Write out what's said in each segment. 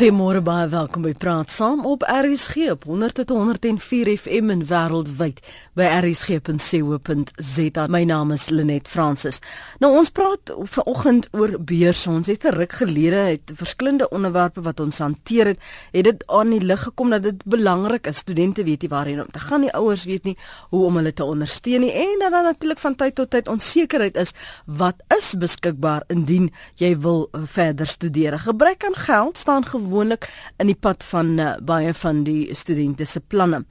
Goeiemôre baie welkom by Praat Saam op RSG op 100.104 FM en wêreldwyd by rsg.co.za. My naam is Lenet Fransis. Nou ons praat vanoggend oor beurs. Ons het 'n ruk gelede het verskillende onderwerpe wat ons hanteer het, het dit aan die lig gekom dat dit belangrik is. Studente weet nie waarheen om te gaan nie, ouers weet nie hoe om hulle te ondersteun nie en dan natuurlik van tyd tot tyd onsekerheid is wat is beskikbaar indien jy wil verder studeer. Gebrek aan geld staan gewoonlik in die pad van uh, baie van die studente se planne.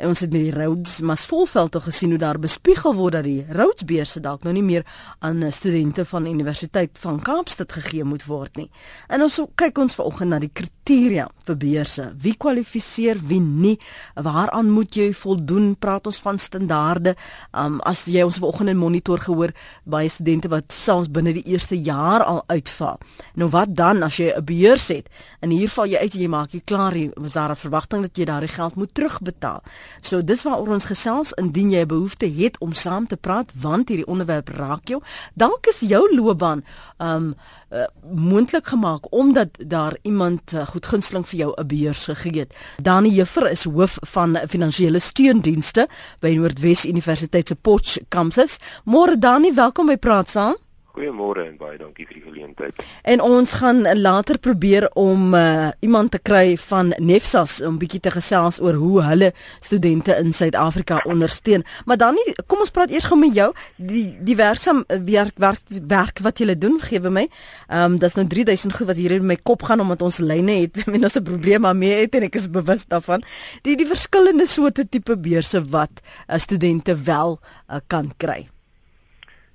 En ons het met die Rhodes mas volveld te gesien hoe daar bespiegel word dat die Rhodes beurse dalk nou nie meer aan uh, studente van Universiteit van Kaapstad gegee moet word nie. En ons kyk ons vanoggend na die kriteria vir beurse. Wie kwalifiseer, wie nie? Waaraan moet jy voldoen? Praat ons van standaarde. Um as jy ons vanoggend in monitor gehoor baie studente wat selfs binne die eerste jaar al uitval. Nou wat dan as jy 'n beurs het? En hier val jy uit en jy maak jy klaar, jy was daar 'n verwagting dat jy daardie geld moet terugbetaal. So dis waaroor ons gesels indien jy 'n behoefte het om saam te praat want hierdie onderwerp raak jou. Dalk is jou loopbaan um uh, moontlik gemaak omdat daar iemand uh, goed gunsteling vir jou 'n beurs gegee het. Dani Juffer is hoof van finansiële steundienste by Noordwes Universiteit se Potch kampus. Môre Dani, welkom by Praat Saam. Goeiemôre en baie dankie vir die geleentheid. En ons gaan later probeer om uh, iemand te kry van Nefsas om bietjie te gesels oor hoe hulle studente in Suid-Afrika ondersteun. Maar dan nie, kom ons praat eers gou met jou. Die die werksam werk werk werk wat jy doen gee vir my. Ehm um, dis nou 3000 goed wat hier in my kop gaan omdat ons lyne het en ons 'n probleem daarmee het en ek is bewus daarvan. Die die verskillende soorte tipe beurse wat uh, studente wel uh, kan kry.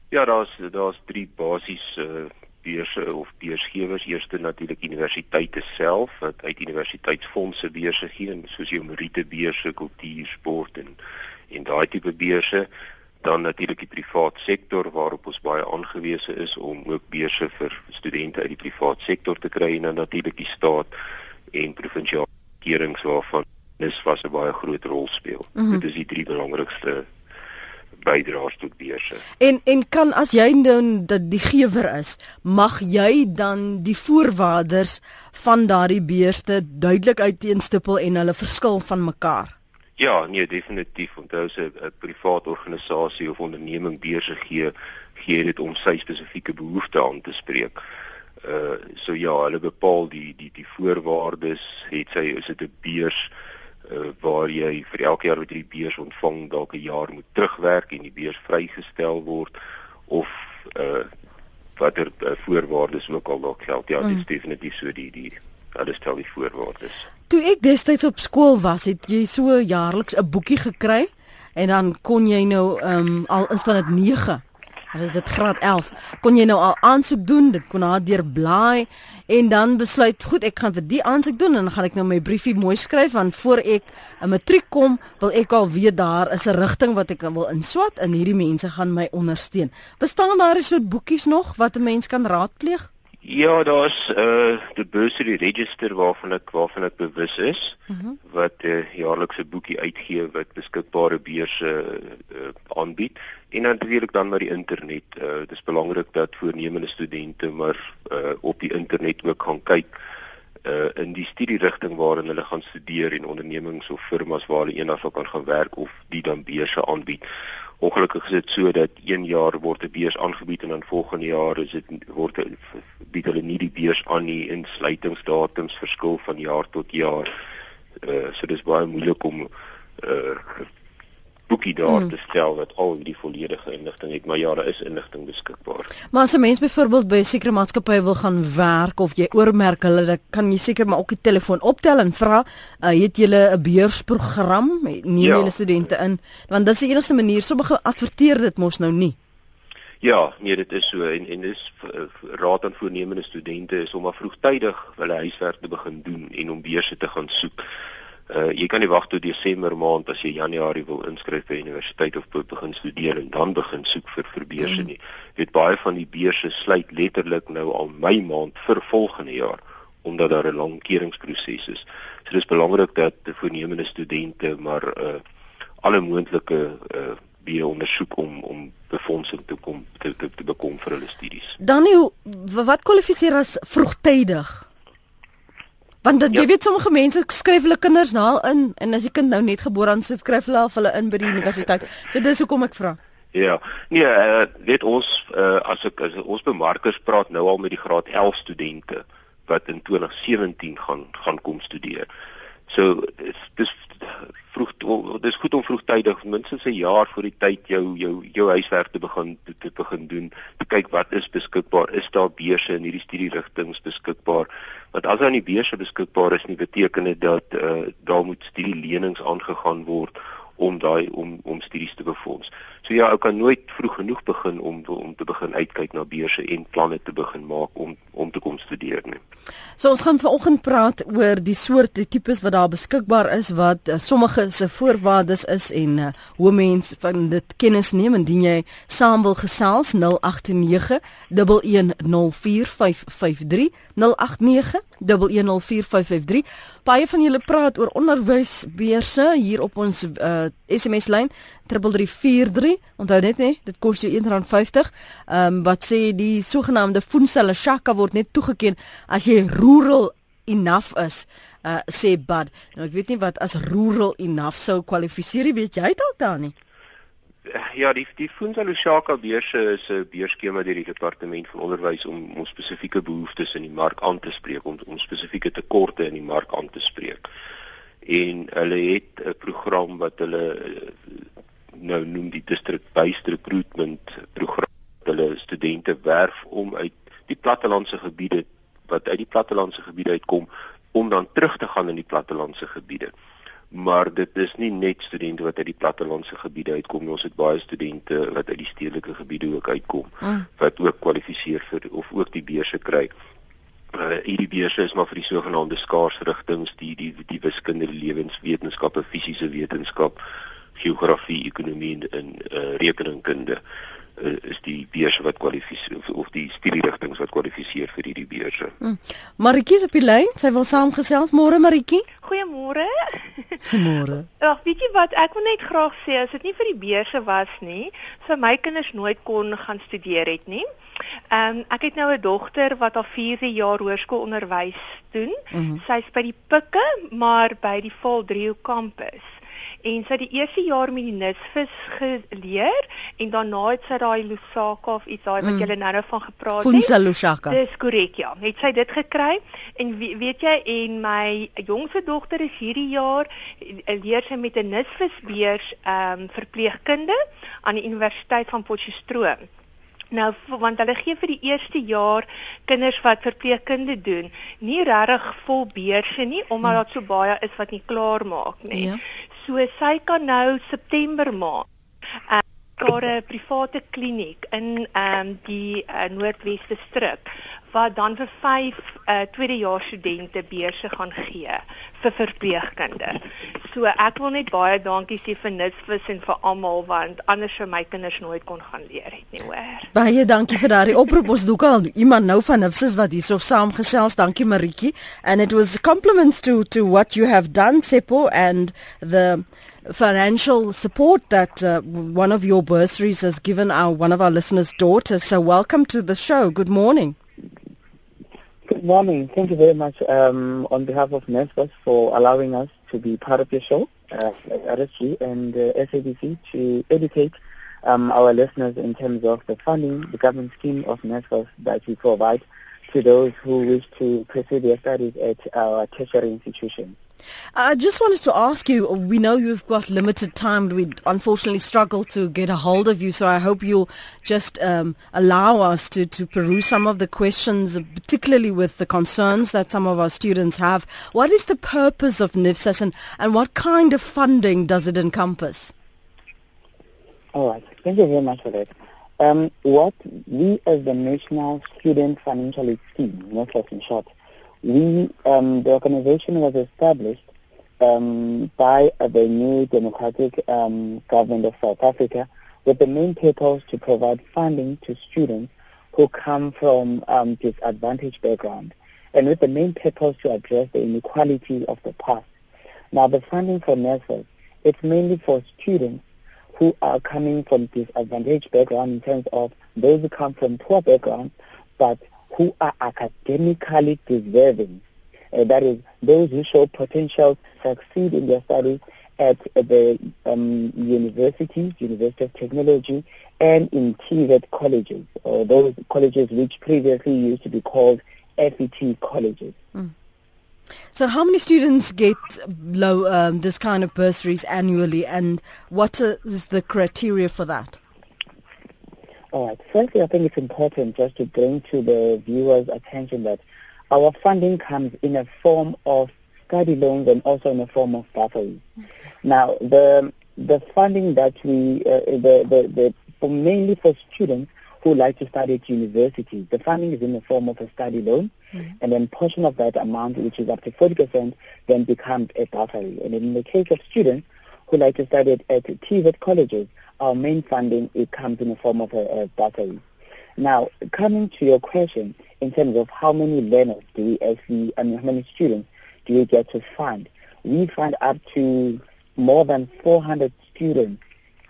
Ja, daar's daar's drie basiese uh, beurse of beursgewers. Eerste natuurlik universiteite self wat uit universiteitsfondse beurse gee, soos jou Merite beurse, kultuur, sport en en daai tipe beurse. Dan natuurlik die privaat sektor waarop ons baie aangewese is om ook beurse vir studente uit die privaat sektor te kry en dan natuurlik die staat en provinsiale regerings waarvan dis was 'n baie groot rol speel. Mm -hmm. Dit is die drie belangrikste bydraers tot beurse. En en kan as jy dan dat die gewer is, mag jy dan die voorwaardes van daardie beurste duidelik uiteenstipel en hulle verskil van mekaar? Ja, nee, definitief. Onthou se 'n privaat organisasie of onderneming beurse gee, gee dit om sy spesifieke behoeftes aan te spreek. Uh so ja, hulle bepaal die die die voorwaardes, het sy is dit 'n beurs uh, waar jy vir elke jaar wat jy die beurs ontvang dalk 'n jaar moet terugwerk en die beurs vrygestel word of uh watter uh, voorwaardes ook al dalk geld. Ja, mm. dit is definitief so die die alles stel die voorwaardes. Toe ek destyds op skool was, het jy so jaarliks 'n boekie gekry en dan kon jy nou ehm um, al instaan dit 9 Hulle dit graad 11. Kon jy nou al aansoek doen? Dit kon haar deur blaai en dan besluit, goed, ek gaan vir die aansoek doen en dan gaan ek nou my briefie mooi skryf want voor ek 'n matriek kom, wil ek al weet daar is 'n rigting wat ek wil inswat en hierdie mense gaan my ondersteun. Bestaan daar 'n soort boekies nog wat 'n mens kan raadpleeg? Ja, daar's uh die bursary register waarvan ek waarvan ek bewus is uh mhm. -huh. wat 'n uh, jaarlikse boekie uitgee wat beskikbare beurse uh, aanbied en natuurlik dan maar die internet. Uh dit is belangrik dat voornemende studente maar uh op die internet ook gaan kyk uh in die studierigting waarin hulle gaan studeer en ondernemings of firmas waar hulle eendag kan gaan werk of die dan beurse aanbied. Ongelukkig is dit so dat een jaar word 'n beurs aangebied en dan volgende jaar is dit word bied hulle nie die beurs aan nie insluitingsdatums verskil van jaar tot jaar. Uh so dis baie moeilik om uh boekie daar hmm. te stel wat al die volledige inligting het, maar ja, daar is inligting beskikbaar. Maar as 'n mens byvoorbeeld by 'n sekere maatskappy wil gaan werk of jy oormerk hulle, dan kan jy seker maar ook die telefoon optel en vra, uh, het julle 'n beursprogram? Neem ja. julle studente in? Want dis die enigste manier sommige adverteer dit mos nou nie. Ja, nee, dit is so en en dis raad aan voornemende studente is om af vroegtydig hulle huiswerk te begin doen en om beurse te gaan soek. Uh jy kan nie wag tot Desember maand as jy Januarie wil inskryf by universiteit of begin studeer en dan begin soek vir vir beurse mm. nie. Jy weet baie van die beurse sluit letterlik nou al Mei maand vir volgende jaar omdat daar 'n lang keringproses is. So dis belangrik dat voornemende studente maar uh alle moontlike uh wie ondersoek om om befondsing te kom te te, te bekom vir hulle studies. Dan wat kwalifiseer as vroegtydig? Want dat, ja. jy weet sommige mense skryf hulle kinders na in en as die kind nou net gebore aan sit skryf hulle al hulle in by die universiteit. So dis hoekom ek vra. Ja. Nee, uh, weet ons uh, as ek as ons bemarkers praat nou al met die graad 11 studente wat in 2017 gaan gaan kom studeer. So dis vroeg dis goed om vroegtydig minstens 'n jaar voor die tyd jou jou jou huiswerk te begin te, te begin doen te kyk wat is beskikbaar is daar beurse in hierdie studierigtinge beskikbaar want as daar nie beurse beskikbaar is nie beteken dit dat uh, daar moet studielenings aangegaan word om daai om om studies te befonds. So ja, ou kan nooit vroeg genoeg begin om om te begin uitkyk na beurse en planne te begin maak om om te kom studeer nie. So ons gaan vanoggend praat oor die soorte tipes wat daar beskikbaar is wat uh, sommige se voorwaardes is en uh, hoe mense van dit kennis neem indien jy saam wil gesels 089 1104553 089 1104553 Baie van julle praat oor onderwysbeurse hier op ons uh, SMS lyn 3343. Onthou net nê, dit kos jou R1.50. Ehm um, wat sê die sogenaamde Funsela Shaka word net toegeken as jy rural enough is. Uh sê Bud. Nou ek weet nie wat as rural enough sou kwalifiseer, weet jy dalk daar nie? Ja, die die Funza Lushaka beurse is 'n beursskema deur die departement van onderwys om om spesifieke behoeftes in die mark aan te spreek, om om spesifieke tekorte in die mark aan te spreek. En hulle het 'n program wat hulle nou noem die district based recruitment program. Hulle studente werf om uit die plattelandse gebiede wat uit die plattelandse gebiede uitkom om dan terug te gaan in die plattelandse gebiede maar dit is nie net studente wat uit die plattelandse gebiede uitkom nie. Ons het baie studente wat uit die stedelike gebiede ook uitkom mm. wat ook kwalifiseer vir of ook die beurse kry. Uh hierdie beurse is maar vir die sogenaamde skaars rigtings, die die die wiskunde, lewenswetenskappe, fisiese wetenskap, geografie, ekonomie en uh rekeningkunde uh, is die beurse wat kwalifiseer of, of die studierigtinge wat kwalifiseer vir hierdie beurse. Hmm. Maritjie op die lyn, sy wil saamgesels môre Maritjie. Goeiemôre. Goeiemôre. Ag, weet jy wat, ek wil net graag sê as dit nie vir die beurse was nie, sou my kinders nooit kon gaan studeer het nie. Ehm um, ek het nou 'n dogter wat al 4de jaar hoërskoolonderwys doen. Mm -hmm. Sy's by die Pikke, maar by die Valdrio kampus en sy het die eerste jaar met die nisvis geleer en daarna het sy daai Lusaka of iets daai wat mm. jy nou nou van gepraat het. Funza Lusaka. Dis korrek ja. Het sy dit gekry en weet jy en my jongste dogter is hierdie jaar eh, leer sy met 'n nisvisbeurs ehm um, verpleegkunde aan die Universiteit van Potchefstroom. Nou want hulle gee vir die eerste jaar kinders wat verpleegkunde doen nie regtig vol beurse nie omdat mm. daar so baie is wat nie klaar maak nie. Ja. So sy kan nou September maak. Uh, daar 'n private kliniek in ehm um, die uh, Noordweste strip wat dan vir 5 uh, tweedejaars studente beurse gaan gee vir verpleegkunde. So ek wil net baie dankie sê vir Nisvis en vir almal want anders sou my kinders nooit kon gaan leer het nie hoor. Baie dankie vir daardie oproep ons doen al iemand nou van Nisvis wat hierso saamgesels. Dankie Maritjie and it was compliments to to what you have done Seppo and the financial support that uh, one of your bursaries has given our one of our listeners' daughters. So welcome to the show. Good morning. Good morning. Thank you very much um, on behalf of NESBUS for allowing us to be part of your show, uh, RSG and uh, SABC, to educate um, our listeners in terms of the funding, the government scheme of NESBUS that we provide to those who wish to pursue their studies at our tertiary institutions. I just wanted to ask you, we know you've got limited time. We unfortunately struggle to get a hold of you, so I hope you'll just um, allow us to, to peruse some of the questions, particularly with the concerns that some of our students have. What is the purpose of NIFSAS and, and what kind of funding does it encompass? All right. Thank you very much for that. Um, what we as the National Student Financial Aid Scheme, NIFSAS in short, we um, the organization was established um, by the new democratic um, government of South Africa with the main purpose to provide funding to students who come from um, disadvantaged background and with the main purpose to address the inequality of the past. Now the funding for NSFAS, it's mainly for students who are coming from disadvantaged background in terms of those who come from poor backgrounds but who are academically deserving Uh, that is, those who show potential to succeed in their studies at the um, universities, University of Technology, and in TVET colleges, or those colleges which previously used to be called FET colleges. Mm. So, how many students get low um, this kind of bursaries annually, and what is the criteria for that? All right. Firstly, I think it's important just to bring to the viewers' attention that our funding comes in a form of study loans and also in a form of bursaries. Now, the the funding that we uh, the, the the for mainly for students who like to study at university, the funding is in the form of a study loan, mm-hmm. and then portion of that amount, which is up to forty percent, then becomes a bursary. And in the case of students who like to study at, TVET colleges, our main funding it comes in the form of a, a bursary. Now, coming to your question in terms of how many learners do we actually, I mean, how many students do we get to fund? We fund up to more than 400 students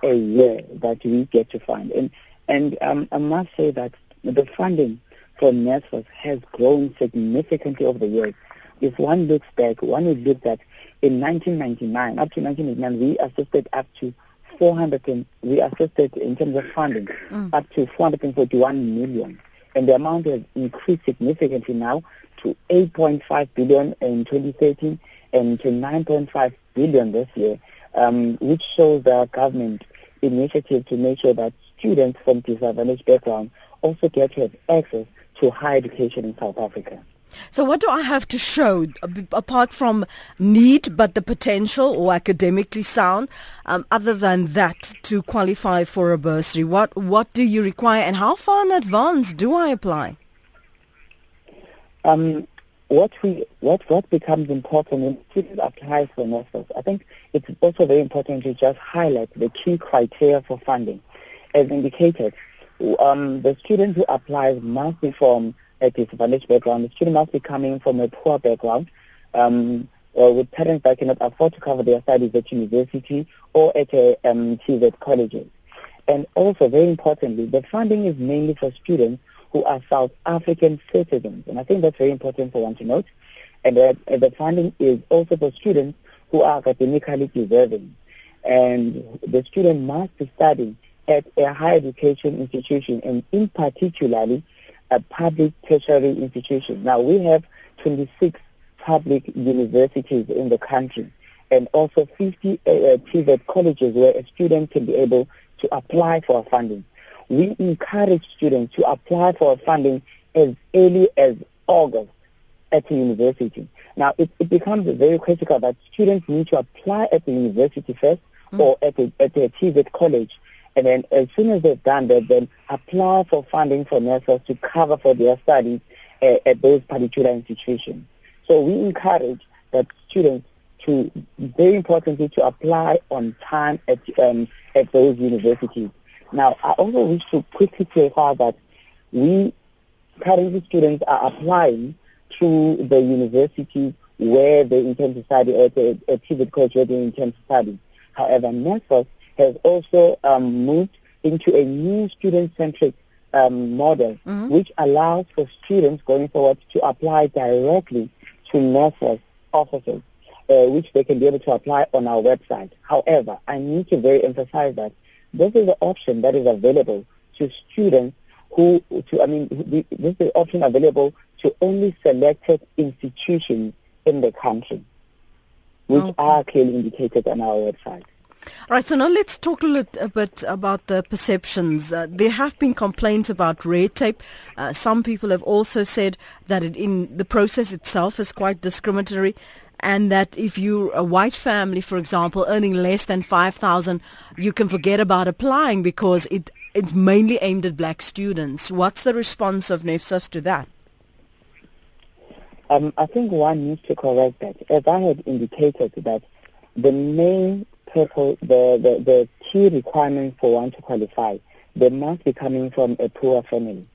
a year that we get to fund. And, and um, I must say that the funding for NSFAS has grown significantly over the years. If one looks back, one would look that in 1999, up to 1999, we assisted up to 400 and we assisted in terms of funding mm. up to 441 million. And the amount has increased significantly now to 8.5 billion in 2013 and to 9.5 billion this year, um, which shows the government initiative to make sure that students from disadvantaged backgrounds also get to have access to higher education in South Africa. So what do I have to show apart from need but the potential or academically sound um, other than that to qualify for a bursary? What what do you require and how far in advance do I apply? Um, what we what what becomes important when students apply for NSFAS, I think it's also very important to just highlight the key criteria for funding. As indicated, um, the student who applies must be from a disadvantaged background. The student must be coming from a poor background, um, or with parents that cannot afford to cover their studies at university or at a um, TVET colleges. And also, very importantly, the funding is mainly for students who are South African citizens. And I think that's very important for one to note. And that uh, the funding is also for students who are academically deserving. And the student must be studying at a higher education institution and in particularly public tertiary institution. Now we have 26 public universities in the country and also 50 uh, TVET colleges where a student can be able to apply for funding we encourage students to apply for funding as early as August at the university. Now, it, it becomes very critical that students need to apply at the university first mm. or at the, at the TVET college. And then as soon as they've done that, then apply for funding for nurses to cover for their studies at those particular institutions. So we encourage that students to, very importantly, to apply on time at, um, at those universities. Now, I also wish to quickly clarify that we currently students are applying to the university where they intend to study at a, a TVET college where they intend to study. However, NSFAS has also um, moved into a new student-centric um, model, mm-hmm. which allows for students going forward to apply directly to NSFAS offices, uh, which they can be able to apply on our website. However, I need to very emphasize that this is the option that is available to students who, to, I mean, this is the option available to only selected institutions in the country, which okay. are clearly indicated on our website. All right, so now let's talk a little bit about the perceptions. Uh, there have been complaints about red tape. Uh, some people have also said that it, in the process itself is quite discriminatory and that if you're a white family, for example, earning less than 5,000, you can forget about applying because it, it's mainly aimed at black students. What's the response of NSFAS to that? Um, I think one needs to correct that. As I had indicated that the main the, the, the key requirement for one to qualify, they must be coming from a poor family.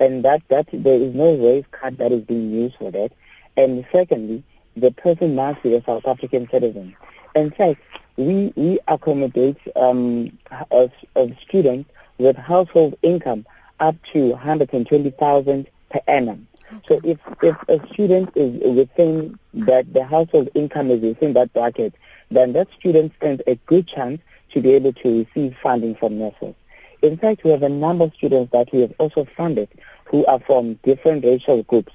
And that, that there is no race card that is being used for that. And secondly, the person must be a South African citizen. In fact, we, we accommodate um, a, a student with household income up to 120,000 per annum. So if, if a student is within that, the household income is within that bracket, then that student stands a good chance to be able to receive funding from NSFAS. In fact, we have a number of students that we have also funded who are from different racial groups.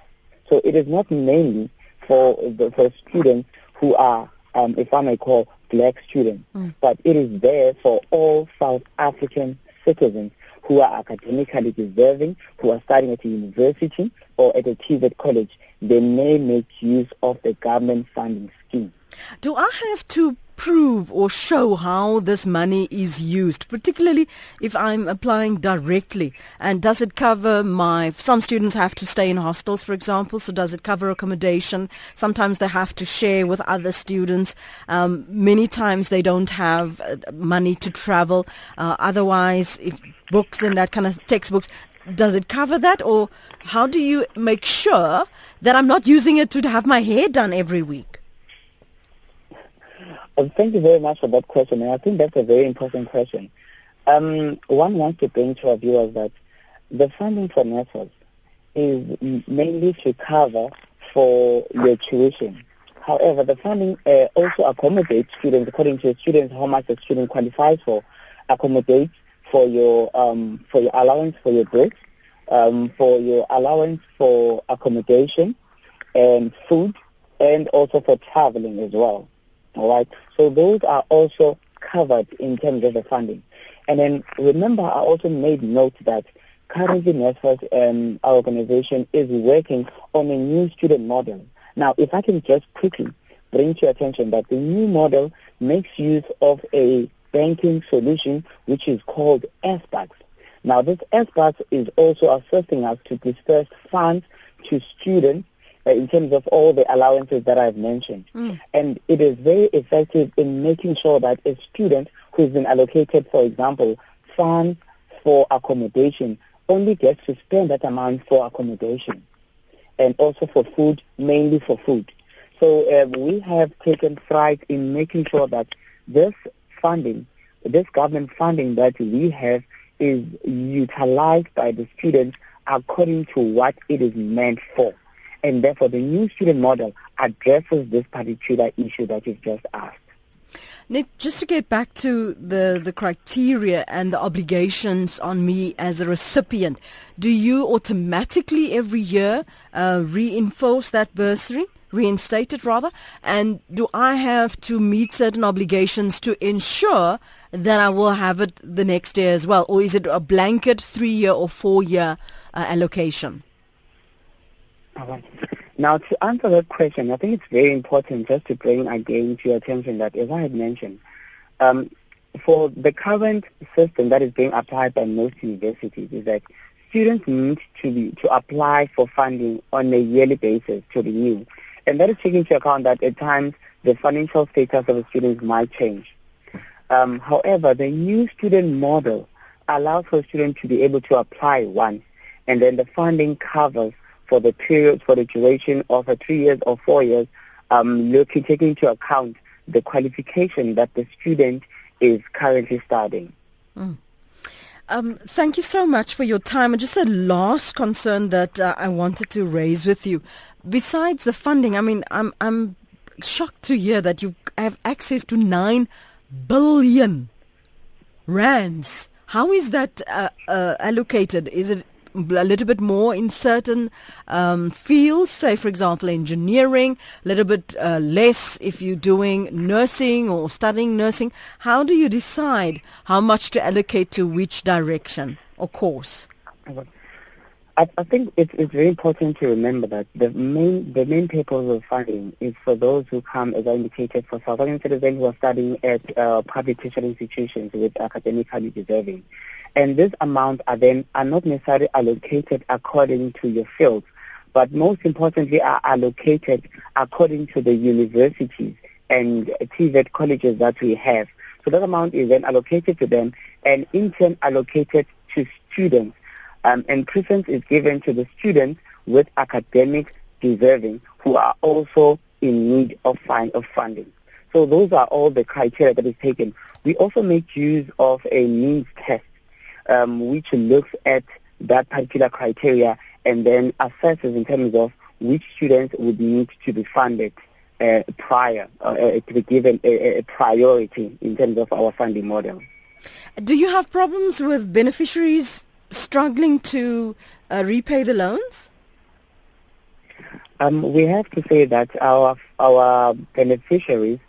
So it is not mainly for the, for students who are, um, if I may call, black students, mm. but it is there for all South African citizens who are academically deserving, who are studying at a university or at a TVET college. They may make use of the government funding scheme. Do I have to prove or show how this money is used, particularly if I'm applying directly? And does it cover my, some students have to stay in hostels, for example, so does it cover accommodation? Sometimes they have to share with other students. Um, many times they don't have uh, money to travel. Uh, otherwise, if books and that kind of textbooks, does it cover that or how do you make sure that I'm not using it to have my hair done every week? Well, thank you very much for that question. And I think that's a very important question. Um, one wants to bring to our viewers that the funding for NSFAS is mainly to cover for your tuition. However, the funding uh, also accommodates students according to students how much the student qualifies for, accommodates for your um, for your allowance for your books, um, for your allowance for accommodation and food, and also for traveling as well. All right. So those are also covered in terms of the funding. And then remember, I also made note that currently NSFAS, um, our organization, is working on a new student model. Now, if I can just quickly bring to your attention that the new model makes use of a banking solution which is called SBUCS. Now, this SBUCS is also assisting us to disperse funds to students in terms of all the allowances that I've mentioned. Mm. And it is very effective in making sure that a student who has been allocated, for example, funds for accommodation only gets to spend that amount for accommodation and also for food, mainly for food. So um, we have taken pride in making sure that this funding, this government funding that we have is utilized by the students according to what it is meant for and therefore the new student model addresses this particular issue that you've just asked. Nick, just to get back to the, the criteria and the obligations on me as a recipient, do you automatically every year uh, reinforce that bursary, reinstate it rather? And do I have to meet certain obligations to ensure that I will have it the next year as well? Or is it a blanket three year or four year uh, allocation? Now, to answer that question, I think it's very important just to bring again to your attention that, as I had mentioned, um, for the current system that is being applied by most universities is that students need to be to apply for funding on a yearly basis to renew, and that is taking into account that at times the financial status of the students might change. Um, however, the new student model allows for students to be able to apply once, and then the funding covers for the period, for the duration of a three years or four years, um, looking, taking into account the qualification that the student is currently studying. Mm. Um, thank you so much for your time. And just a last concern that uh, I wanted to raise with you. Besides the funding, I mean, I'm, I'm shocked to hear that you have access to 9 billion rands. How is that uh, uh, allocated? Is it a little bit more in certain um, fields, say for example engineering, a little bit uh, less if you're doing nursing or studying nursing. How do you decide how much to allocate to which direction or course? I, think it's, it's very important to remember that the main the main purpose of funding is for those who come, as I indicated, for South African citizens who are studying at uh, public tertiary institutions with academically deserving. And this amount are then are not necessarily allocated according to your field, but most importantly are allocated according to the universities and TVET colleges that we have. So that amount is then allocated to them and in turn allocated to students um, and preference is given to the students with academic deserving who are also in need of, find, of funding. So those are all the criteria that is taken. We also make use of a means test um, which looks at that particular criteria and then assesses in terms of which students would need to be funded uh, prior uh, to be given a, a priority in terms of our funding model. Do you have problems with beneficiaries struggling to uh, repay the loans? Um, we have to say that our our beneficiaries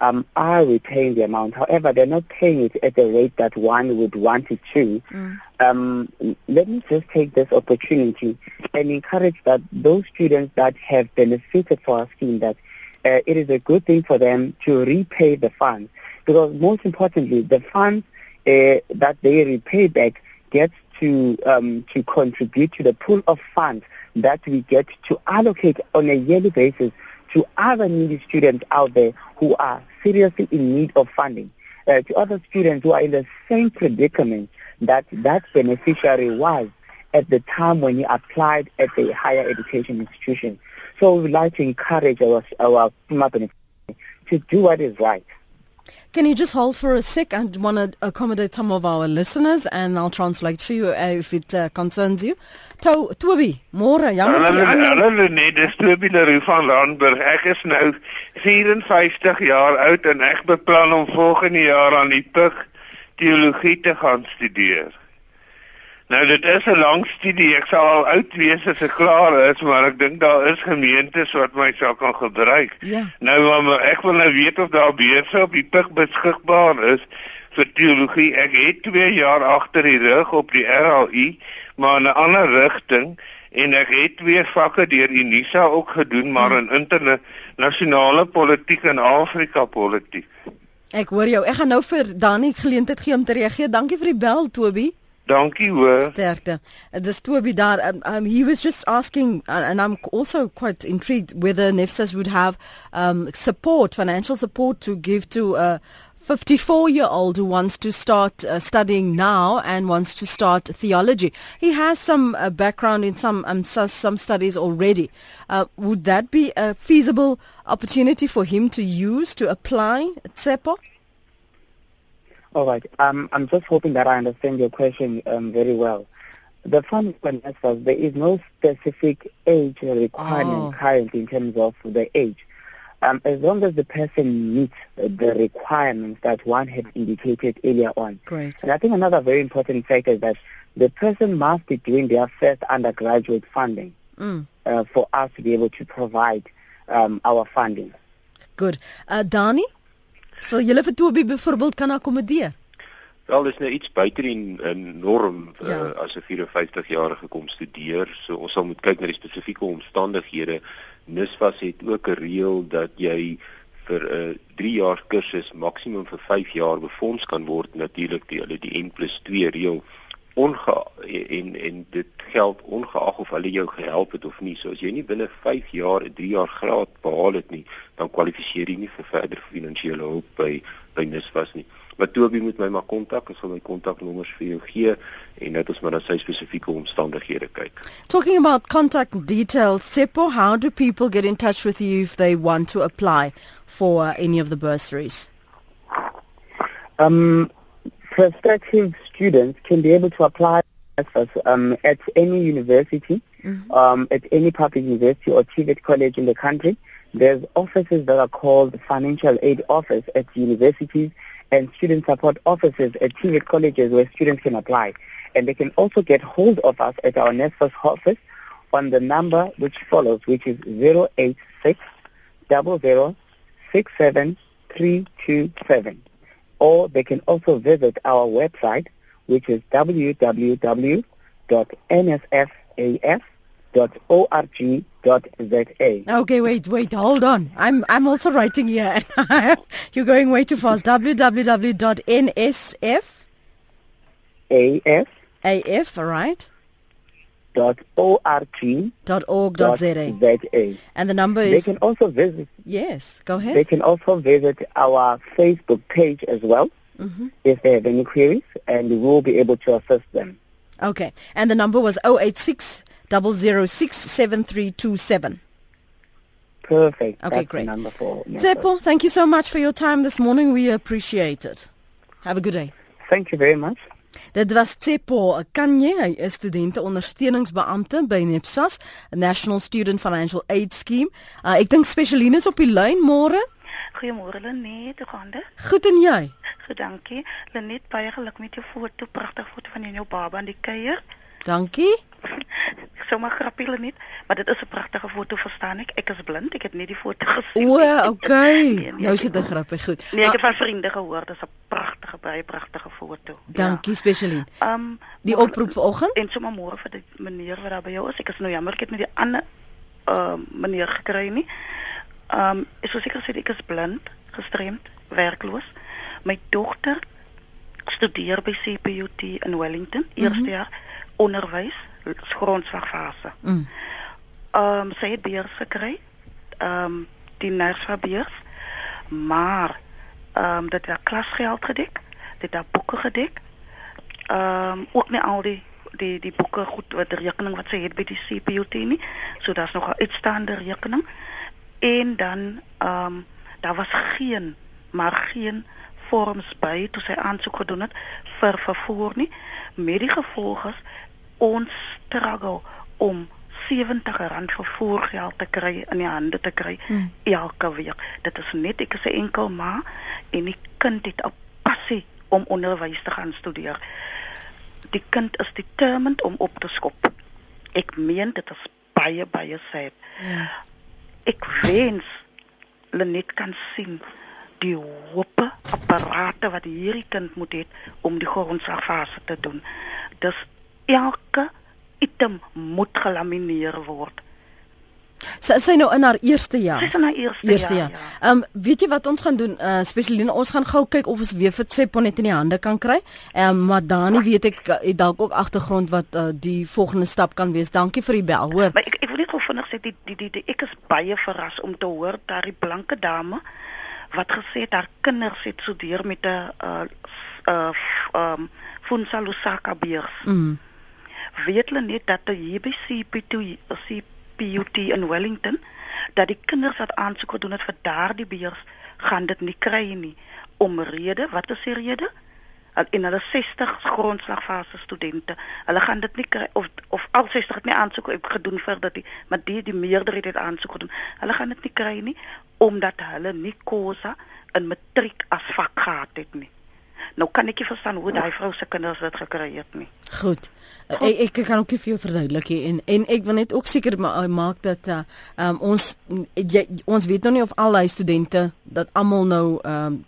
um, are repaying the amount. However, they're not paying it at the rate that one would want it to. Mm. Um, let me just take this opportunity and encourage that those students that have benefited from our scheme that uh, it is a good thing for them to repay the funds because most importantly, the funds uh, that they repay back gets to um, to contribute to the pool of funds that we get to allocate on a yearly basis to other needy students out there who are seriously in need of funding, uh, to other students who are in the same predicament that that beneficiary was at the time when he applied at the higher education institution. So we would like to encourage our, our to do what is right. Can you just hold for a sec? I want to accommodate some of our listeners and I'll translate for you uh, if it uh, concerns you. To, Toby, môre. Hallo, hallo nee, dis Toby Leroux van Randburg. Ek is nou 54 jaar oud en ek beplan om volgende jaar aan die PUG teologie te gaan studeer. Nou dit is 'n lang studie. Ek sal al oud wees as ek klaar is, maar ek dink daar is gemeentes wat my sal kan gebruik. Ja. Nou maar ek wil nou weet of daar beurse op die PUG beskikbaar is vir teologie. Ek het 2 jaar agter die rug op die RLU, maar in 'n ander rigting en ek het twee vakke deur Unisa ook gedoen, maar in internasionale politiek en Afrika politiek. Ek hoor jou. Ek gaan nou vir Dani geleentheid gee om te reageer. Dankie vir die bel, Toby. Dankie hoor. Sterkte. Dis Toby daar. Um, um, he was just asking uh, and I'm also quite intrigued whether NEFSAS would have um, support, financial support to give to a 54-year-old who wants to start uh, studying now and wants to start theology. He has some uh, background in some um, some studies already. Uh, would that be a feasible opportunity for him to use to apply at SEPO? All right. Um, I'm just hoping that I understand your question um, very well. The fund NSFAS, there is no specific age requirement oh. currently in terms of the age. Um, as long as the person meets the requirements that one had indicated earlier on. Great. And I think another very important factor is that the person must be doing their first undergraduate funding mm. uh, for us to be able to provide um, our funding. Good. Uh, Dani? Sal julle vir Toby byvoorbeeld kan akkommodeer? Wel, dis nou iets buite die uh, norm uh, ja. as 'n 54-jarige kom studeer. So ons sal moet kyk na die spesifieke omstandighede. NSFAS het ook 'n reël dat jy vir 'n uh, 3 jaar kursus maksimum vir 5 jaar befonds kan word natuurlik die hulle die N+2 reël onge en en dit geld ongeag of hulle jou gehelp het of nie. So as jy nie binne 5 jaar 'n 3 jaar graad behaal het nie, dan kwalifiseer jy nie vir verdere finansiële hulp by by NSFAS nie. Maar Toby moet my maar kontak, ek sal my kontaknommers vir jou gee en dit ons maar na sy spesifieke omstandighede kyk. Talking about contact details, Sepo, how do people get in touch with you if they want to apply for any of the bursaries? Um prospective students can be able to apply um, at any university, mm-hmm. um, at any public university or TVET college in the country. There's offices that are called financial aid office at universities and student support offices at TVET colleges where students can apply. And they can also get hold of us at our NSFAS office on the number which follows, which is 086 00 67327 or they can also visit our website, which is www.nsfaf.org.za. Okay, wait, wait, hold on. I'm I'm also writing here. You're going way too fast. www.nsfaf. AF, all right. Dot org. Dot org. Dot za. And the number is. They can also visit. Yes, go ahead. They can also visit our Facebook page as well mm-hmm. if they have any queries, and we will be able to assist them. Okay, and the number was 086 006 Perfect. Okay, That's great. number four. Zeppo, thank you so much for your time this morning. We appreciate it. Have a good day. Thank you very much. Dit was Tsepo Kanye, hy is studente ondersteuningsbeampte by NEPSAS, National Student Financial Aid Scheme. Uh, ek dink spesialine is op die lyn môre. Goeiemôre Lenet, hoe gaan dit? Goed en jy? Goed, dankie. Lenet, baie geluk met jou foto, pragtige foto van jou baba aan die kuier. Dankie. Sommer grappie Lenet, maar dit is 'n pragtige foto, verstaan ek. Ek is blind, ek het net die foto gesien. O, okay. Nee, nee, nou sit dit grappig goed. Nee, ek het van vriende gehoor, dit is 'n pragtige, baie pragtige foto. Dankie ja. spesialine. Ehm um, die oproep vanoggend en sommer môre vir die meneer wat daar by jou is. Ek is nou jammer ek het met die ander ehm uh, meneer gekry nie. Ehm um, ek sou seker sê ek is blind, gestremd, werkloos. My dogter studeer by CPUT in Wellington, eerste mm -hmm. jaar onderwys, grondslagfase. Mm. Ehm um, sy het beurs gekry. Ehm um, die nersfabeurs. Maar ehm um, dit het klasgeld gedek, dit het boeke gedek. Ehm um, ook nie al die die die boeke goed wat rekening wat sy het by die CPUT nie. So daar's nog 'n uitstaande rekening en dan ehm um, daar was geen maar geen vorms by toe sy aansoek gedoen het vir vervoer nie met die gevolg is ons struggle om 70 rand vervoergeld te kry in die hande te kry hmm. elke week. Dit is net ek is 'n enkel ma en die kind het 'n passie om onderwys te gaan studeer. Die kind is determined om op te skop. Ek meen dit is baie baie sad. Ja. Ek wens Lenet kan sien die hoop apparate wat hierdie kind moet hê om die grondslagfase te doen. Dis elke item moet gelamineer word. Sy sy nou in haar eerste jaar. Sy is in haar eerste, eerste jaar. Ehm ja. um, weet jy wat ons gaan doen? Uh spesialine ons gaan gou kyk of ons weer vir Sepon net in die hande kan kry. Ehm um, maar Dani weet ek uh, het dalk ook agtergrond wat uh, die volgende stap kan wees. Dankie vir die bel, hoor. Maar ek ek wil net gou vinnig sê die die die, die ek is baie verras om te hoor dat die blanke dame wat gesê het haar kinders het studeer met 'n uh uh ehm um, Funza Lusaka beurs. Mm. Weet hulle net dat die BCP2 CP PUT in Wellington dat die kinders wat aansoek gedoen het vir daardie beurs gaan dit nie kry nie. Omrede wat is die rede? In hulle 60 grondslagfase studente. Hulle gaan dit nie kry of of al 60 het nie aansoek gedoen vir dat die maar die die meerderheid het aansoek gedoen. Hulle gaan dit nie kry nie omdat hulle nie kosa in matriek as vak gehad het nie Nou kan ek nie verstaan hoe daai vrou se kinders dit gekry het nie. Goed. Ek ek kan ook vir jou verduidelik en en ek wil net ook seker ma maak dat uh, um, ons jy, ons weet nog nie of al die studente dat almal nou um,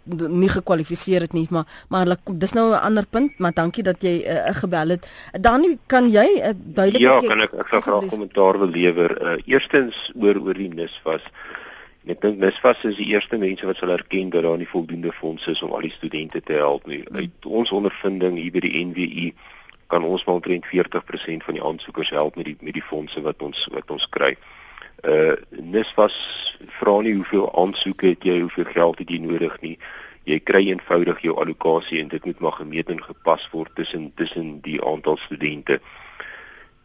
nie gekwalifiseer het nie, maar maar dis nou 'n ander punt, maar dankie dat jy uh, gebel het. Dan kan jy uh, duidelik Ja, kan ek ek sal graag kommentaar wil lewer. Uh, eerstens oor oor die NIS was Ek dink Misvas is die eerste mense wat sal erken dat daar nie voldoende fondse is om al die studente te help nie. Hmm. Uit ons ondervinding hier by die NWU kan ons maar omtrent 40% van die aansoekers help met die met die fondse wat ons wat ons kry. Uh Misvas vra nie hoeveel aansoeke het jy, hoeveel geld het jy nodig nie. Jy kry eenvoudig jou allocasie en dit moet maar gemeet en gepas word tussen tussen die aantal studente.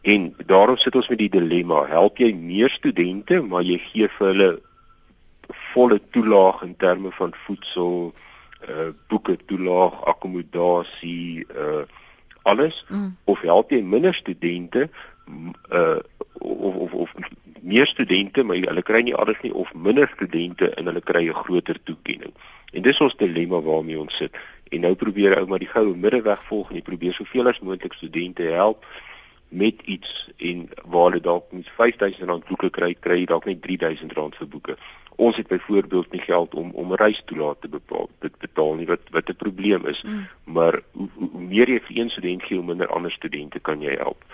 En daarom sit ons met die dilemma, help jy meer studente, maar jy gee vir hulle volle toelaag in terme van voedsel, uh boeke toelaag, akkommodasie, uh alles mm. of help jy minder studente uh of of of meer studente maar hulle kry nie alles nie of minder studente en hulle kry 'n groter toekenning. En dis ons dilemma waarmee ons sit. En nou probeer ou maar die goue middeweg volg en jy probeer soveel as moontlik studente help met iets en waar hulle dalk net R5000 boeke kry, kry jy dalk net R3000 vir boeke ons het byvoorbeeld nie geld om om reistoelaat te bepaal dit betaal nie wat wat 'n probleem is. Mm. maar hoe, hoe meer jy vir een student gee hoe minder ander studente kan jy help.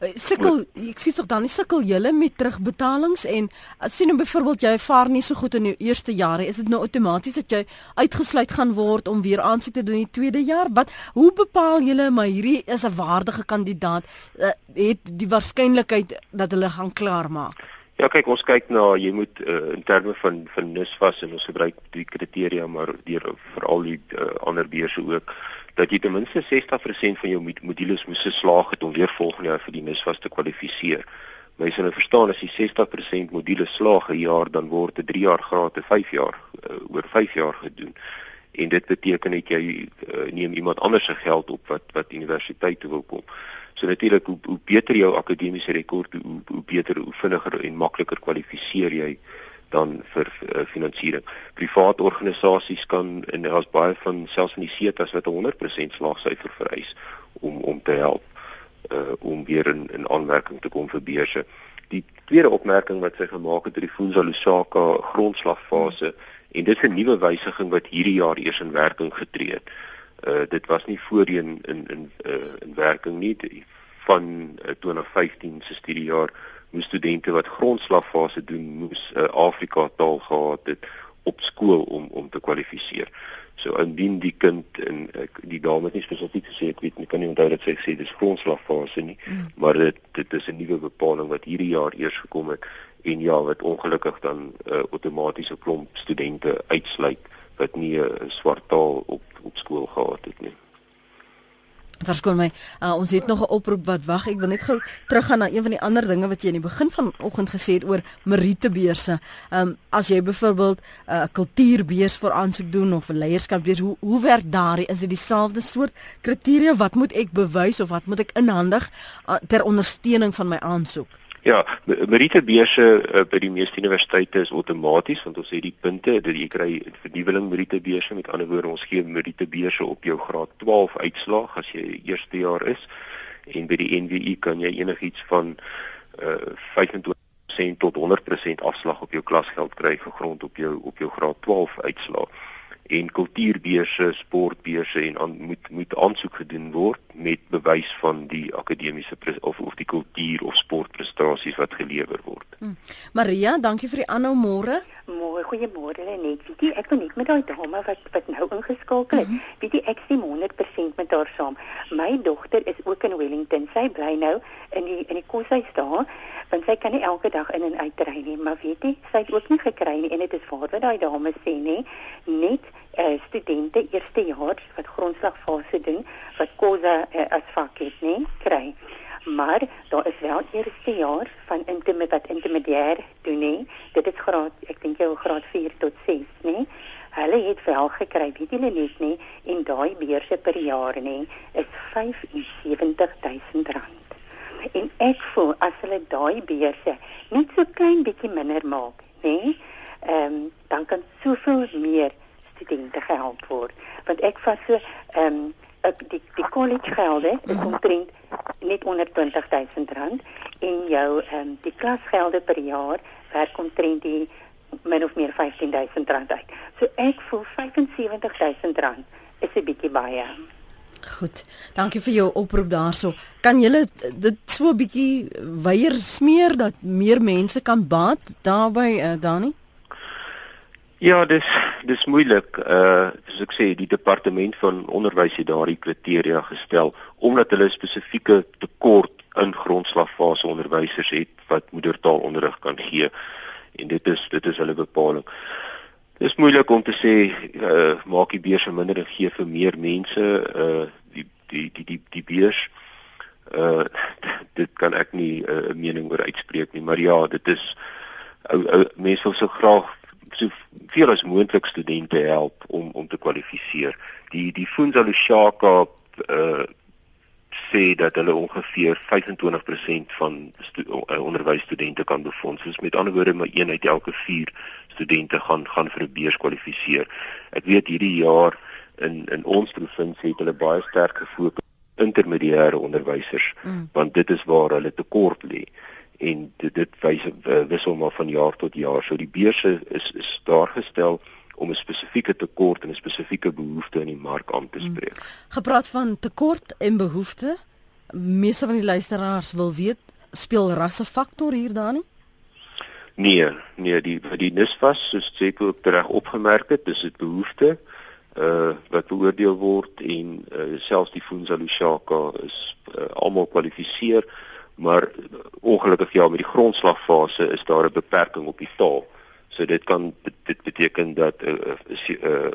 Eh, sukkel ek sien tog dan nie sukkel julle met terugbetalings en as sien nou byvoorbeeld jy vaar nie so goed in jou eerste jare is dit nou outomaties dat jy uitgesluit gaan word om weer aansoek te doen in die tweede jaar? Wat hoe bepaal julle maar hierdie is 'n waardige kandidaat uh, het die waarskynlikheid dat hulle gaan klaarmaak Ja kyk ons kyk na jy moet uh, in terme van van NISVAS en ons gebruik die kriteria maar deur veral die uh, ander beurse ook dat jy ten minste 60% van jou modules moet geslaag het om weer volgende jaar vir die NISVAS te kwalifiseer. Jy sal nou verstaan as jy 60% modules slaag 'n jaar dan word dit 3 jaar graad te 5 jaar uh, oor 5 jaar gedoen. en dit beteken dat jy uh, neem iemand anders se geld op wat wat universiteit toe wil kom. So natuurlik hoe, hoe beter jou akademiese rekord hoe hoe beter hoe vinniger en makliker kwalifiseer jy dan vir uh, finansiering. Private organisasies kan en daar's baie van selfs van die SETAs wat 100% slaagsyfer vereis om om te help uh, om weer in in aanmerking te kom vir beurse. Die tweede opmerking wat sy gemaak het oor die Funza Lusaka grondslagfase en dit is 'n nuwe wysiging wat hierdie jaar eers in werking getree het. Uh dit was nie voorheen in in uh in werking nie die, van uh, 2015 se studiejaar moes studente wat grondslagfase doen moes 'n uh, Afrika taal gehad het op skool om om te kwalifiseer. So indien die kind en ek die dame het nie spesifiek gesê ek weet nie kan nie onthou dat sy sê dis grondslagfase nie, mm. maar dit dit is 'n nuwe bepaling wat hierdie jaar eers gekom het en ja wat ongelukkig dan 'n uh, outomatiese klomp studente uitsluit wat nie 'n swart taal op op skool gehad het nie. Verskoon my, uh, ons het nog 'n oproep wat wag. Ek wil net gou teruggaan na een van die ander dinge wat jy in die begin vanoggend gesê het oor Meritebeurse. Ehm um, as jy byvoorbeeld 'n uh, kultuurbeurs vir aansoek doen of 'n leierskapbeurs, hoe hoe werk daardie? Is dit dieselfde soort kriteria wat moet ek bewys of wat moet ek inhandig uh, ter ondersteuning van my aansoek? Ja, meritebeurse uh, by die meeste universiteite is outomaties want ons het die punte dat jy kry vernuweling meritebeurse met ander woorde ons gee meritebeurse op jou graad 12 uitslaag as jy eerste jaar is en by die NWU kan jy enigiets van uh, 25% tot 100% afslag op jou klasgeld kry vir grond op jou op jou graad 12 uitslaag en kultuurbeurse, sportbeurse en aan, moet moet aansoek gedoen word met bewys van die akademiese of of die kultuur of sportprestasies wat gelewer word. Hmm. Maria, dankie vir die aanhou môre. Môre, goeiemôre net. Weet jy, ek wil net met daai dame wat wat nou ingeskakel het. Mm -hmm. Weet jy, ek sien 100% met haar saam. My dogter is ook in Wellington. Sy bly nou in die in die koshuis daar, want sy kan nie elke dag in en uit ry nie, maar weet jy, sy het ook nie gekry nie en dit is waar wat daai dame sê, nê, net uh, studente eerste jaar wat grondslagfase doen wat kosa uh, as vak het, nê, kry maar daar is wel eerste jaar van intimate wat intermediair doen nie. Dit is graad, ek dink jy graad 4 tot 6, nê. Hulle het wel gekry, weet julle net nie, en daai beurse per jaar nê is R75000. En ek voel as hulle daai beurse net so klein bietjie minder maak, nê, ehm um, dan kan soveel meer studente gehelp word. Want ek vat so ehm um, die die college gelde is mhm. omtrent net onder R20000 en jou ehm um, die klasgelde per jaar werk omtrent die min of meer R15000 uit. So ek voel R75000 is 'n bietjie baie. Goed. Dankie vir jou oproep daarso. Kan jy dit so 'n bietjie weier smeer dat meer mense kan baat daarbey uh, Dani? Ja, dis dis moeilik. Uh soos ek sê, die departement van onderwys het daardie kriteria gestel omdat hulle spesifieke tekort in grondslagfase onderwysers het wat moedertaalonderrig kan gee. En dit is dit is hulle bepaling. Dis moeilik om te sê uh maak die beurs minder en gee vir meer mense uh die die die die die beurs uh dit kan ek nie 'n uh, mening oor uitspreek nie, maar ja, dit is ou uh, uh, mense wil so graag so veel as moontlik studente help om om te kwalifiseer. Die die Funza Lushaka uh sê dat hulle ongeveer 25% van uh, onderwysstudente kan befonds. Dus met ander woorde maar een uit elke 4 studente gaan gaan vir 'n beurs kwalifiseer. Ek weet hierdie jaar in in ons provinsie het hulle baie sterk gefokus intermediêre onderwysers mm. want dit is waar hulle tekort lê en dit, dit wys uh, wissel maar van jaar tot jaar. So die beurse is is daar gestel om 'n spesifieke tekort en 'n spesifieke behoefte in die mark aan te hmm. spreek. Hmm. Gepraat van tekort en behoefte, meeste van die luisteraars wil weet, speel rasse faktor hier daarin? Nee, nee, die die NISFAS soos Jeko ook reg opgemerk het, dis 'n behoefte uh wat beoordeel word en uh, selfs die Funza Lushaka is uh, almal kwalifiseer maar ongelukkig ja met die grondslagfase is daar 'n beperking op die taal. So dit kan dit beteken dat 'n uh, uh, uh,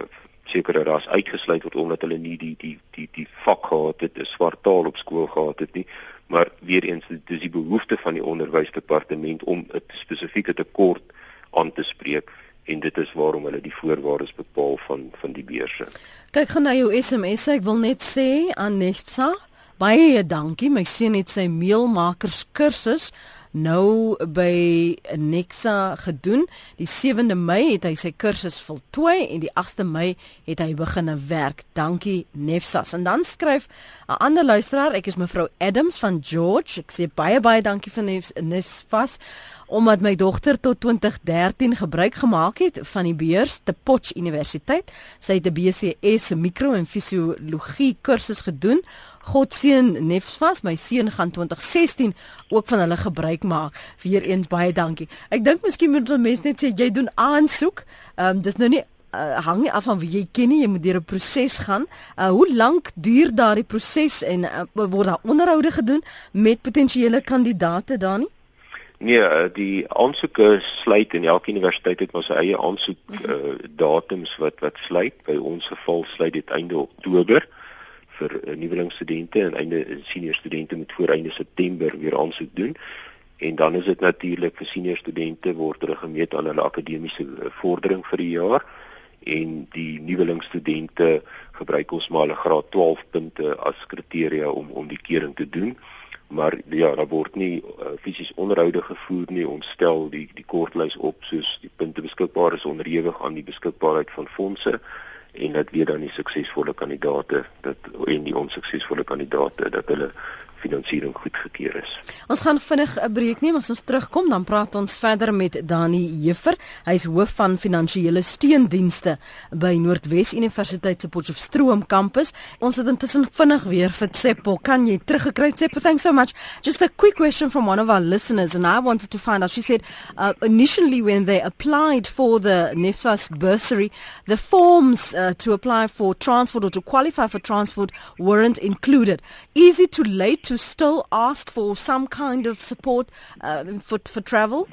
sekere ras uitgesluit word omdat hulle nie die die die die vak gehad het, 'n swart taal op skool gehad het nie. Maar weer eens dis die behoefte van die onderwysdepartement om 'n spesifieke tekort aan te spreek en dit is waarom hulle die voorwaardes bepaal van van die beurse. Kyk gaan na jou SMS, ek wil net sê aan Nefsa, baie dankie. My seun het sy meelmakers kursus nou by Nexa gedoen. Die 7de Mei het hy sy kursus voltooi en die 8de Mei het hy begin werk. Dankie Nefsas. En dan skryf 'n ander luisteraar, ek is mevrou Adams van George. Ek sê baie baie dankie vir Nefsas omdat my dogter tot 2013 gebruik gemaak het van die beurs te Potch Universiteit. Sy het 'n BCS mikro en fisiologie kursus gedoen. God seën Nefsvas, my seun gaan 2016 ook van hulle gebruik maak. Weereens baie dankie. Ek dink miskien moet ons mense net sê jy doen aansoek. Ehm um, dis nou nie uh, hang nie af van wie jy ken nie, jy moet deur 'n proses gaan. Uh, hoe lank duur daardie proses en uh, word daar onderhoude gedoen met potensiële kandidaate dan nie? Nee, die aansoeke sluit en elke universiteit het maar sy eie aansoek uh, datums wat wat sluit. By ons geval sluit dit einde Oktober vir uh, nuwelingstudente en einde senior studente moet voor einde September weer aansoek doen. En dan is dit natuurlik vir senior studente word hulle gemeet aan hulle akademiese vordering vir die jaar en die nuwelingstudente gebruik ons maar hulle graad 12 punte as kriteria om om die keuring te doen maar ja, daar word nie uh, fisies onderhoude gevoer nie. Ons stel die die kortlys op soos die punte beskikbaar is onderhewig aan die beskikbaarheid van fondse en dat weer dan die suksesvolle kandidaate dat en die onsuksesvolle kandidaate dat hulle finansiering goedgekeur is. Ons gaan vinnig 'n breek neem as ons terugkom dan praat ons verder met Dani Juffer. Hy is hoof van finansiële steundienste by Noordwes Universiteit se Potchefstroom kampus. Ons het intussen vinnig weer vir Tsepo. Kan jy teruggekry Tsepo? Thanks so much. Just a quick question from one of our listeners and I wanted to find out she said uh, initially when they applied for the NEFSAS bursary the forms uh, to apply for transport or to qualify for transport weren't included. Easy to late to still ask for some kind of support uh, for for travel?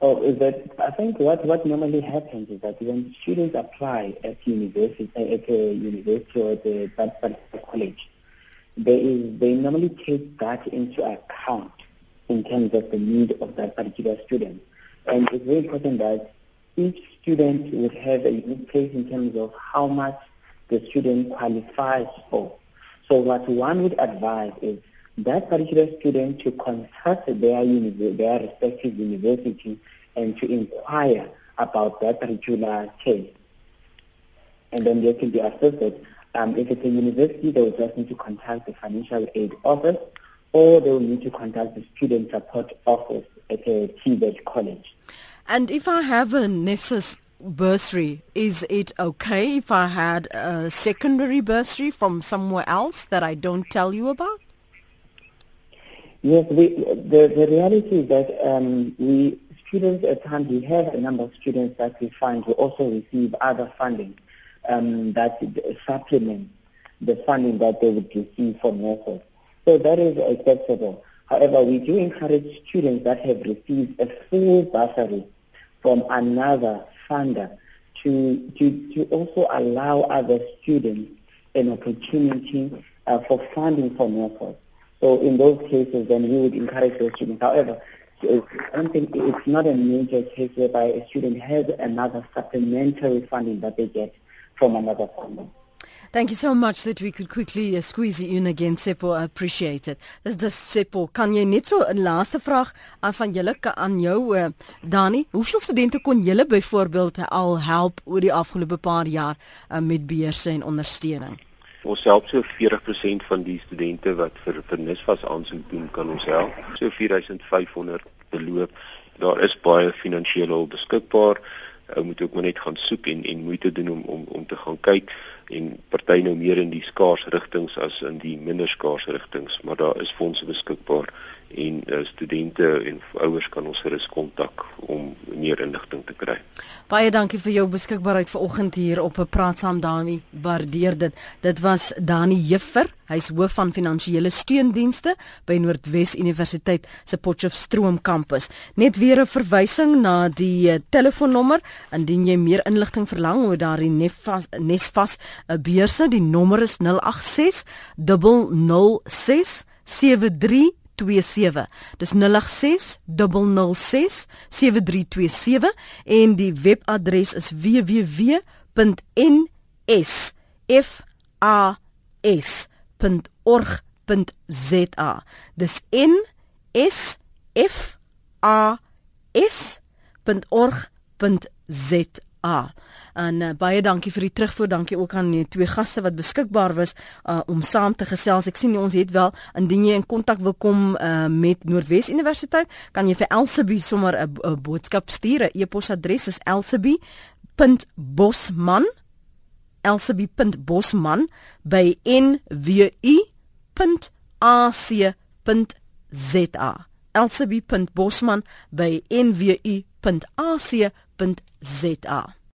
Oh, is that I think what, what normally happens is that when students apply at university at a university or at a college, is they normally take that into account in terms of the need of that particular student. And it's very important that each student would have a unique place in terms of how much the student qualifies for. So what one would advise is that particular student to contact their, their respective university and to inquire about that particular case. And then they can be assisted. Um, if it's a university, they will just need to contact the financial aid office or they will need to contact the student support office at a TVET college. And if I have a NEFSIS bursary, is it okay if I had a secondary bursary from somewhere else that I don't tell you about? Yes, we, the, the reality is that um, we students at times we have a number of students that we find who also receive other funding um, that supplement the funding that they would receive from nurses. So that is acceptable. However, we do encourage students that have received a full bursary from another funder to, to, to also allow other students an opportunity uh, for funding for nurses. So in those cases, then we would encourage those students. However, I don't think it's not a major case whereby a student has another supplementary funding that they get from another funder. Thank you so much that we could quickly uh, squeeze you in again Seppo. I appreciate it. Dis dis Seppo, kan jy net so 'n laaste vraag aan van julle aan jou uh, Dani? Hoeveel studente kon julle byvoorbeeld al help oor die afgelope paar jaar uh, met beurse en ondersteuning? Ons help so 40% van die studente wat vir vir NISFAS aansoek doen kan ons help. So 4500 beloop. Daar is baie finansiële hulp beskikbaar. Ou moet ook maar net gaan soek en en moeite doen om om om te gaan kyk en party nou meer in die skaars rigtings as in die minder skaars rigtings, maar daar is fondse beskikbaar en uh, studente en ouers kan ons gerus kontak om meer inligting te kry. Baie dankie vir jou beskikbaarheid vanoggend hier op 'n praat saam Dani. Waardeer dit. Dit was Dani Juffer. Hy's hoof van finansiële steundienste by Noordwes Universiteit se Potchefstroom kampus. Net weer 'n verwysing na die uh, telefoonnommer indien jy meer inligting verlang oor daardie Nesfas Nesfas 'n beurse. Die nommer is 086 006 73 7327. Dis 086 006 7327 en die webadres is www.nsfas.org.za. Dis n s f a s.org.za. En uh, baie dankie vir die terugvoer. Dankie ook aan die twee gaste wat beskikbaar was uh, om saam te gesels. Ek sien ons het wel indien jy in kontak wil kom uh, met Noordwes Universiteit, kan jy vir Elsabie sommer 'n boodskap stuur. E-posadres is elsabie.bosman elsabie.bosman by